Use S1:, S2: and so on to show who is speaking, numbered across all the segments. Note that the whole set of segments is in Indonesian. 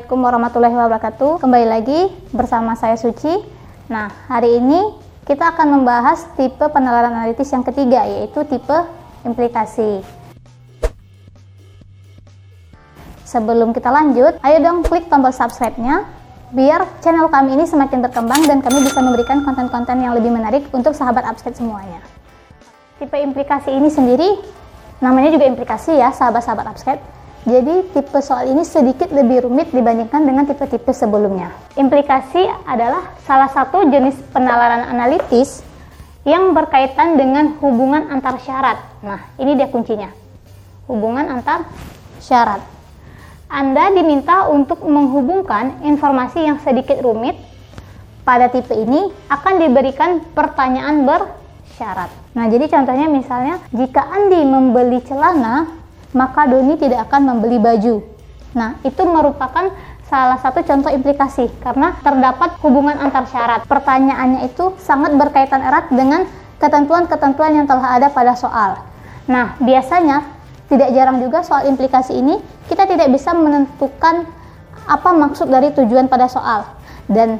S1: Assalamualaikum warahmatullahi wabarakatuh. Kembali lagi bersama saya Suci. Nah, hari ini kita akan membahas tipe penalaran analitis yang ketiga, yaitu tipe implikasi. Sebelum kita lanjut, ayo dong klik tombol subscribe-nya biar channel kami ini semakin berkembang dan kami bisa memberikan konten-konten yang lebih menarik untuk sahabat upstate semuanya. Tipe implikasi ini sendiri, namanya juga implikasi ya sahabat-sahabat upstate. Jadi tipe soal ini sedikit lebih rumit dibandingkan dengan tipe-tipe sebelumnya. Implikasi adalah salah satu jenis penalaran analitis yang berkaitan dengan hubungan antar syarat. Nah, ini dia kuncinya. Hubungan antar syarat. Anda diminta untuk menghubungkan informasi yang sedikit rumit. Pada tipe ini akan diberikan pertanyaan bersyarat. Nah, jadi contohnya misalnya, jika Andi membeli celana, maka Doni tidak akan membeli baju. Nah, itu merupakan salah satu contoh implikasi karena terdapat hubungan antar syarat. Pertanyaannya itu sangat berkaitan erat dengan ketentuan-ketentuan yang telah ada pada soal. Nah, biasanya tidak jarang juga soal implikasi ini kita tidak bisa menentukan apa maksud dari tujuan pada soal. Dan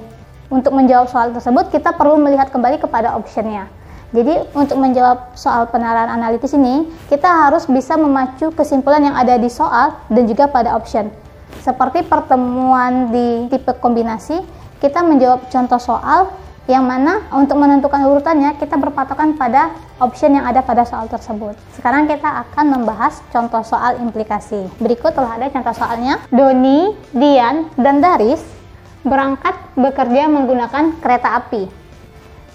S1: untuk menjawab soal tersebut kita perlu melihat kembali kepada optionnya. Jadi untuk menjawab soal penalaran analitis ini, kita harus bisa memacu kesimpulan yang ada di soal dan juga pada option. Seperti pertemuan di tipe kombinasi, kita menjawab contoh soal yang mana untuk menentukan urutannya kita berpatokan pada option yang ada pada soal tersebut. Sekarang kita akan membahas contoh soal implikasi. Berikut telah ada contoh soalnya. Doni, Dian, dan Daris berangkat bekerja menggunakan kereta api.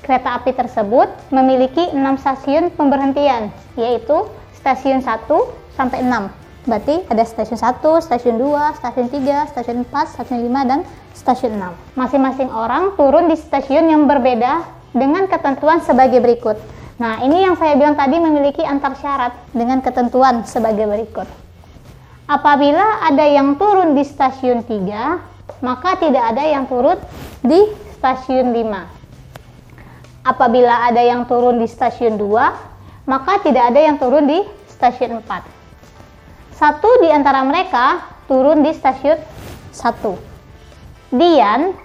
S1: Kereta api tersebut memiliki 6 stasiun pemberhentian, yaitu stasiun 1 sampai 6. Berarti ada stasiun 1, stasiun 2, stasiun 3, stasiun 4, stasiun 5, dan stasiun 6. Masing-masing orang turun di stasiun yang berbeda dengan ketentuan sebagai berikut. Nah, ini yang saya bilang tadi memiliki antar syarat dengan ketentuan sebagai berikut. Apabila ada yang turun di stasiun 3, maka tidak ada yang turun di stasiun 5. Apabila ada yang turun di stasiun 2, maka tidak ada yang turun di stasiun 4. Satu di antara mereka turun di stasiun 1. Dian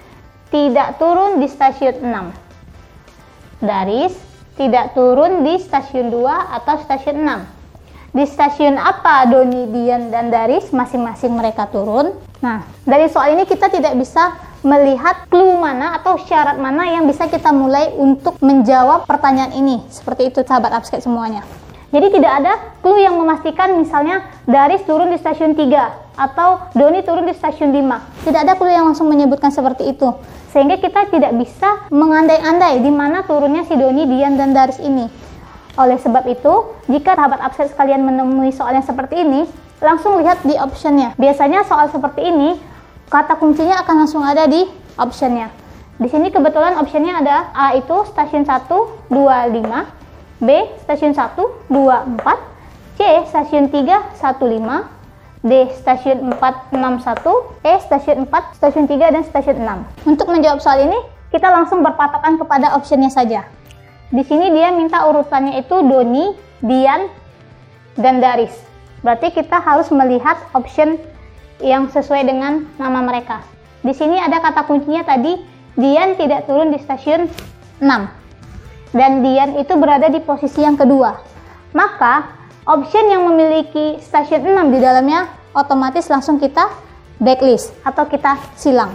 S1: tidak turun di stasiun 6. Daris tidak turun di stasiun 2 atau stasiun 6. Di stasiun apa Doni, Dian, dan Daris masing-masing mereka turun? Nah, dari soal ini kita tidak bisa melihat clue mana atau syarat mana yang bisa kita mulai untuk menjawab pertanyaan ini. Seperti itu sahabat absket semuanya. Jadi tidak ada clue yang memastikan misalnya Daris turun di stasiun 3 atau Doni turun di stasiun 5. Tidak ada clue yang langsung menyebutkan seperti itu. Sehingga kita tidak bisa mengandai-andai di mana turunnya si Doni, Dian, dan Daris ini. Oleh sebab itu, jika sahabat absen sekalian menemui soal yang seperti ini, langsung lihat di optionnya. Biasanya soal seperti ini, kata kuncinya akan langsung ada di optionnya. Di sini kebetulan optionnya ada A itu stasiun 1, 2, 5, B stasiun 1 2 4 C stasiun 3 1 5 D stasiun 4 6 1 E stasiun 4 stasiun 3 dan stasiun 6 untuk menjawab soal ini kita langsung berpatokan kepada optionnya saja di sini dia minta urutannya itu Doni, Dian, dan Daris. Berarti kita harus melihat option yang sesuai dengan nama mereka. Di sini ada kata kuncinya tadi, Dian tidak turun di stasiun 6 dan Dian itu berada di posisi yang kedua. Maka option yang memiliki stasiun 6 di dalamnya otomatis langsung kita backlist atau kita silang.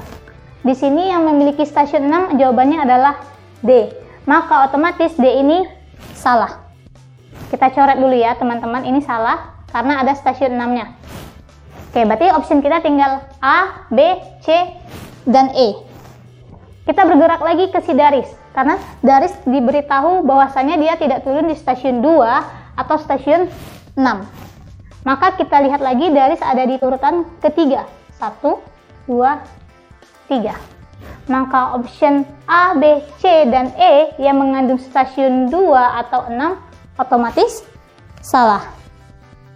S1: Di sini yang memiliki stasiun 6 jawabannya adalah D. Maka otomatis D ini salah. Kita coret dulu ya teman-teman, ini salah karena ada stasiun 6-nya. Oke, berarti option kita tinggal A, B, C, dan E. Kita bergerak lagi ke Sidaris karena Daris diberitahu bahwasanya dia tidak turun di stasiun 2 atau stasiun 6. Maka kita lihat lagi Daris ada di urutan ketiga. 1, 2, 3. Maka option A, B, C, dan E yang mengandung stasiun 2 atau 6 otomatis salah.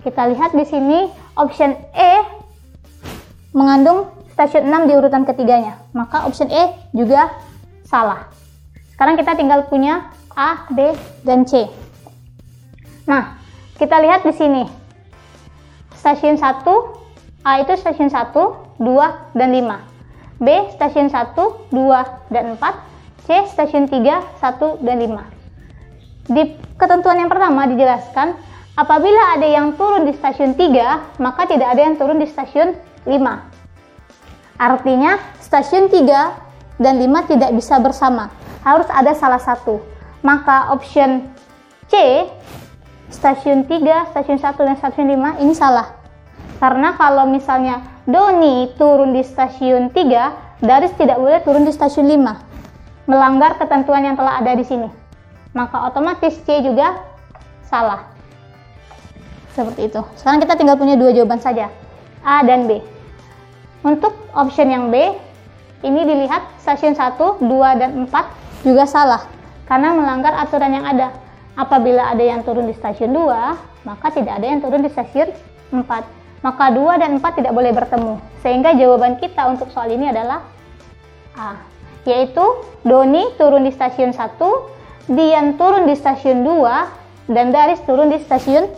S1: Kita lihat di sini option E mengandung stasiun 6 di urutan ketiganya. Maka option E juga salah. Sekarang kita tinggal punya A, B, dan C. Nah, kita lihat di sini. Stasiun 1, A itu stasiun 1, 2, dan 5. B. Stasiun 1, 2, dan 4. C. Stasiun 3, 1, dan 5. Di ketentuan yang pertama dijelaskan, apabila ada yang turun di stasiun 3, maka tidak ada yang turun di stasiun 5. Artinya, stasiun 3 dan 5 tidak bisa bersama. Harus ada salah satu. Maka option C, stasiun 3, stasiun 1, dan stasiun 5 ini salah. Karena kalau misalnya Doni turun di stasiun 3, Daris tidak boleh turun di stasiun 5. Melanggar ketentuan yang telah ada di sini. Maka otomatis C juga salah. Seperti itu. Sekarang kita tinggal punya dua jawaban saja. A dan B. Untuk option yang B, ini dilihat stasiun 1, 2, dan 4 juga salah. Karena melanggar aturan yang ada. Apabila ada yang turun di stasiun 2, maka tidak ada yang turun di stasiun 4 maka 2 dan 4 tidak boleh bertemu. Sehingga jawaban kita untuk soal ini adalah A, yaitu Doni turun di stasiun 1, Dian turun di stasiun 2, dan Daris turun di stasiun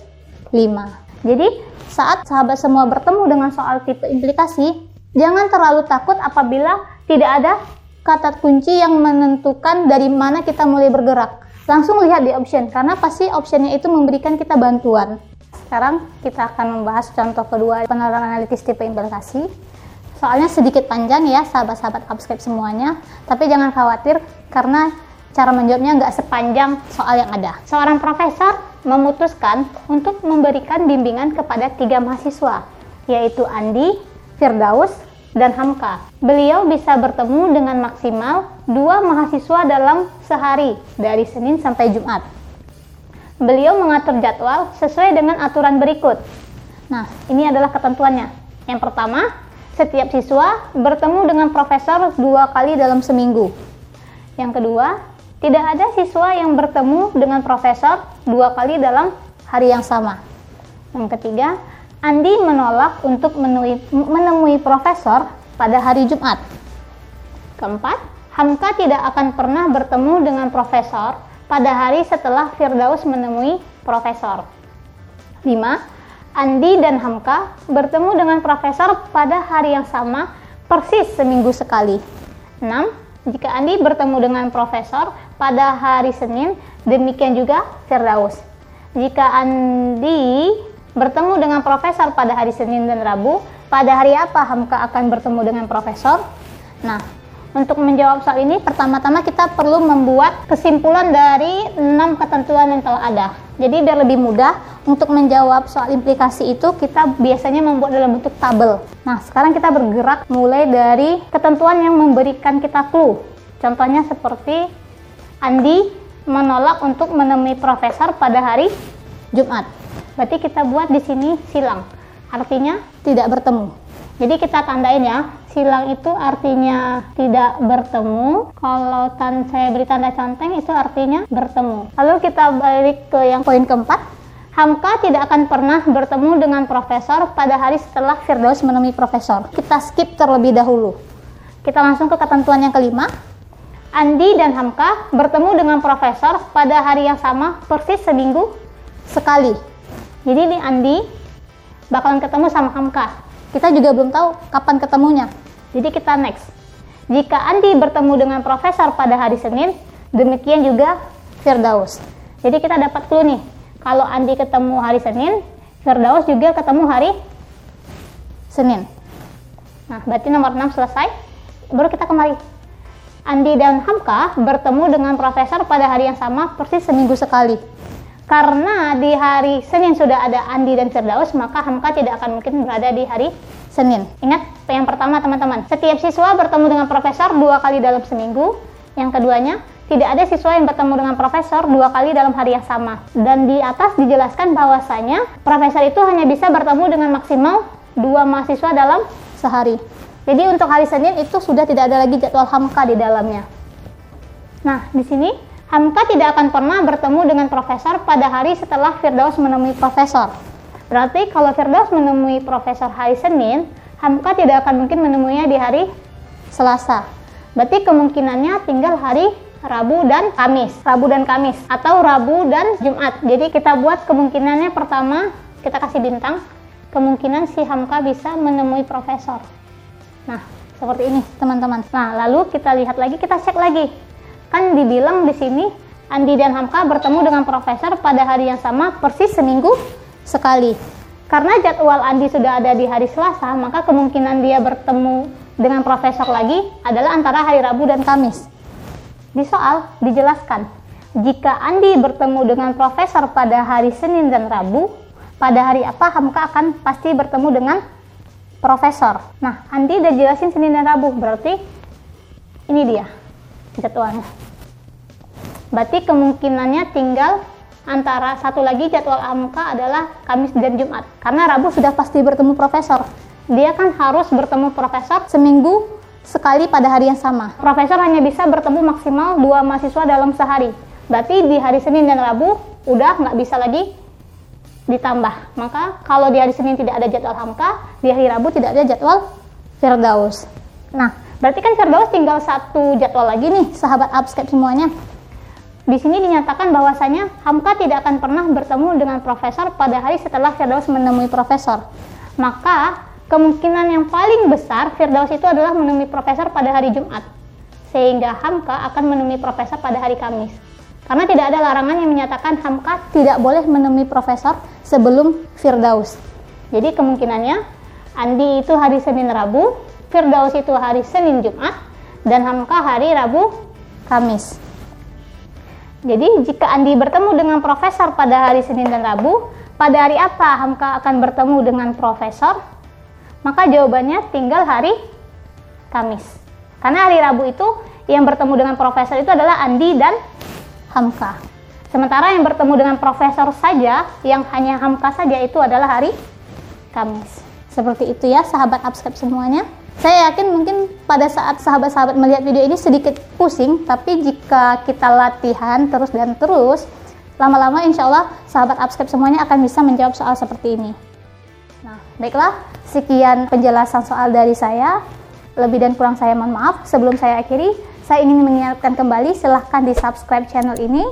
S1: 5. Jadi, saat sahabat semua bertemu dengan soal tipe implikasi, jangan terlalu takut apabila tidak ada kata kunci yang menentukan dari mana kita mulai bergerak. Langsung lihat di option, karena pasti optionnya itu memberikan kita bantuan. Sekarang kita akan membahas contoh kedua penerapan analitis tipe implikasi. Soalnya sedikit panjang ya sahabat-sahabat upscape semuanya, tapi jangan khawatir karena cara menjawabnya nggak sepanjang soal yang ada. Seorang profesor memutuskan untuk memberikan bimbingan kepada tiga mahasiswa, yaitu Andi, Firdaus, dan Hamka. Beliau bisa bertemu dengan maksimal dua mahasiswa dalam sehari, dari Senin sampai Jumat beliau mengatur jadwal sesuai dengan aturan berikut. Nah, ini adalah ketentuannya. Yang pertama, setiap siswa bertemu dengan profesor dua kali dalam seminggu. Yang kedua, tidak ada siswa yang bertemu dengan profesor dua kali dalam hari yang sama. Yang ketiga, Andi menolak untuk menemui, menemui profesor pada hari Jumat. Keempat, Hamka tidak akan pernah bertemu dengan profesor pada hari setelah Firdaus menemui Profesor. 5. Andi dan Hamka bertemu dengan Profesor pada hari yang sama persis seminggu sekali. 6. Jika Andi bertemu dengan Profesor pada hari Senin, demikian juga Firdaus. Jika Andi bertemu dengan Profesor pada hari Senin dan Rabu, pada hari apa Hamka akan bertemu dengan Profesor? Nah, untuk menjawab soal ini, pertama-tama kita perlu membuat kesimpulan dari enam ketentuan yang telah ada. Jadi biar lebih mudah untuk menjawab soal implikasi itu kita biasanya membuat dalam bentuk tabel. Nah, sekarang kita bergerak mulai dari ketentuan yang memberikan kita clue. Contohnya seperti Andi menolak untuk menemui profesor pada hari Jumat. Berarti kita buat di sini silang. Artinya tidak bertemu. Jadi kita tandain ya, silang itu artinya tidak bertemu. Kalau tan saya beri tanda centeng itu artinya bertemu. Lalu kita balik ke yang poin keempat. Hamka tidak akan pernah bertemu dengan profesor pada hari setelah Firdaus menemui profesor. Kita skip terlebih dahulu. Kita langsung ke ketentuan yang kelima. Andi dan Hamka bertemu dengan profesor pada hari yang sama persis seminggu sekali. Jadi ini Andi bakalan ketemu sama Hamka kita juga belum tahu kapan ketemunya. Jadi kita next. Jika Andi bertemu dengan profesor pada hari Senin, demikian juga Firdaus. Jadi kita dapat clue nih. Kalau Andi ketemu hari Senin, Firdaus juga ketemu hari Senin. Nah, berarti nomor 6 selesai. Baru kita kembali. Andi dan Hamka bertemu dengan profesor pada hari yang sama persis seminggu sekali. Karena di hari Senin sudah ada Andi dan Firdaus, maka Hamka tidak akan mungkin berada di hari Senin. Ingat yang pertama teman-teman, setiap siswa bertemu dengan profesor dua kali dalam seminggu. Yang keduanya, tidak ada siswa yang bertemu dengan profesor dua kali dalam hari yang sama. Dan di atas dijelaskan bahwasanya profesor itu hanya bisa bertemu dengan maksimal dua mahasiswa dalam sehari. Jadi untuk hari Senin itu sudah tidak ada lagi jadwal Hamka di dalamnya. Nah, di sini Hamka tidak akan pernah bertemu dengan profesor pada hari setelah Firdaus menemui profesor. Berarti kalau Firdaus menemui profesor hari Senin, Hamka tidak akan mungkin menemuinya di hari Selasa. Berarti kemungkinannya tinggal hari Rabu dan Kamis. Rabu dan Kamis atau Rabu dan Jumat. Jadi kita buat kemungkinannya pertama kita kasih bintang. Kemungkinan si Hamka bisa menemui profesor. Nah, seperti ini teman-teman. Nah, lalu kita lihat lagi, kita cek lagi. Kan dibilang di sini Andi dan Hamka bertemu dengan profesor pada hari yang sama persis seminggu sekali. Karena jadwal Andi sudah ada di hari Selasa, maka kemungkinan dia bertemu dengan profesor lagi adalah antara hari Rabu dan Kamis. Di soal dijelaskan, jika Andi bertemu dengan profesor pada hari Senin dan Rabu, pada hari apa Hamka akan pasti bertemu dengan profesor. Nah, Andi udah jelasin Senin dan Rabu, berarti ini dia jadwalnya. Berarti kemungkinannya tinggal antara satu lagi jadwal AMK adalah Kamis dan Jumat. Karena Rabu sudah pasti bertemu profesor. Dia kan harus bertemu profesor seminggu sekali pada hari yang sama. Profesor hanya bisa bertemu maksimal dua mahasiswa dalam sehari. Berarti di hari Senin dan Rabu udah nggak bisa lagi ditambah. Maka kalau di hari Senin tidak ada jadwal Hamka, di hari Rabu tidak ada jadwal Firdaus. Nah, berarti kan Firdaus tinggal satu jadwal lagi nih, sahabat Upscape semuanya. Di sini dinyatakan bahwasanya Hamka tidak akan pernah bertemu dengan profesor pada hari setelah Firdaus menemui profesor. Maka kemungkinan yang paling besar Firdaus itu adalah menemui profesor pada hari Jumat. Sehingga Hamka akan menemui profesor pada hari Kamis. Karena tidak ada larangan yang menyatakan Hamka tidak boleh menemui profesor sebelum Firdaus. Jadi kemungkinannya Andi itu hari Senin Rabu, Firdaus itu hari Senin Jumat, dan Hamka hari Rabu Kamis. Jadi jika Andi bertemu dengan profesor pada hari Senin dan Rabu, pada hari apa Hamka akan bertemu dengan profesor? Maka jawabannya tinggal hari Kamis. Karena hari Rabu itu yang bertemu dengan profesor itu adalah Andi dan Hamka. Sementara yang bertemu dengan profesor saja, yang hanya Hamka saja itu adalah hari Kamis. Seperti itu ya sahabat Upscape semuanya. Saya yakin mungkin pada saat sahabat-sahabat melihat video ini sedikit pusing, tapi jika kita latihan terus dan terus, lama-lama insya Allah sahabat Upscape semuanya akan bisa menjawab soal seperti ini. Nah, baiklah, sekian penjelasan soal dari saya. Lebih dan kurang saya mohon maaf. Sebelum saya akhiri, saya ingin mengingatkan kembali silahkan di subscribe channel ini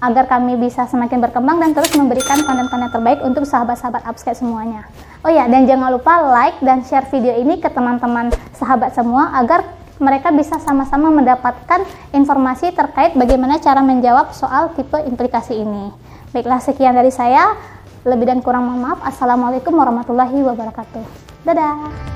S1: agar kami bisa semakin berkembang dan terus memberikan konten-konten terbaik untuk sahabat-sahabat Upscape semuanya. Oh ya, dan jangan lupa like dan share video ini ke teman-teman sahabat semua agar mereka bisa sama-sama mendapatkan informasi terkait bagaimana cara menjawab soal tipe implikasi ini. Baiklah, sekian dari saya. Lebih dan kurang mohon maaf. Assalamualaikum warahmatullahi wabarakatuh. Dadah!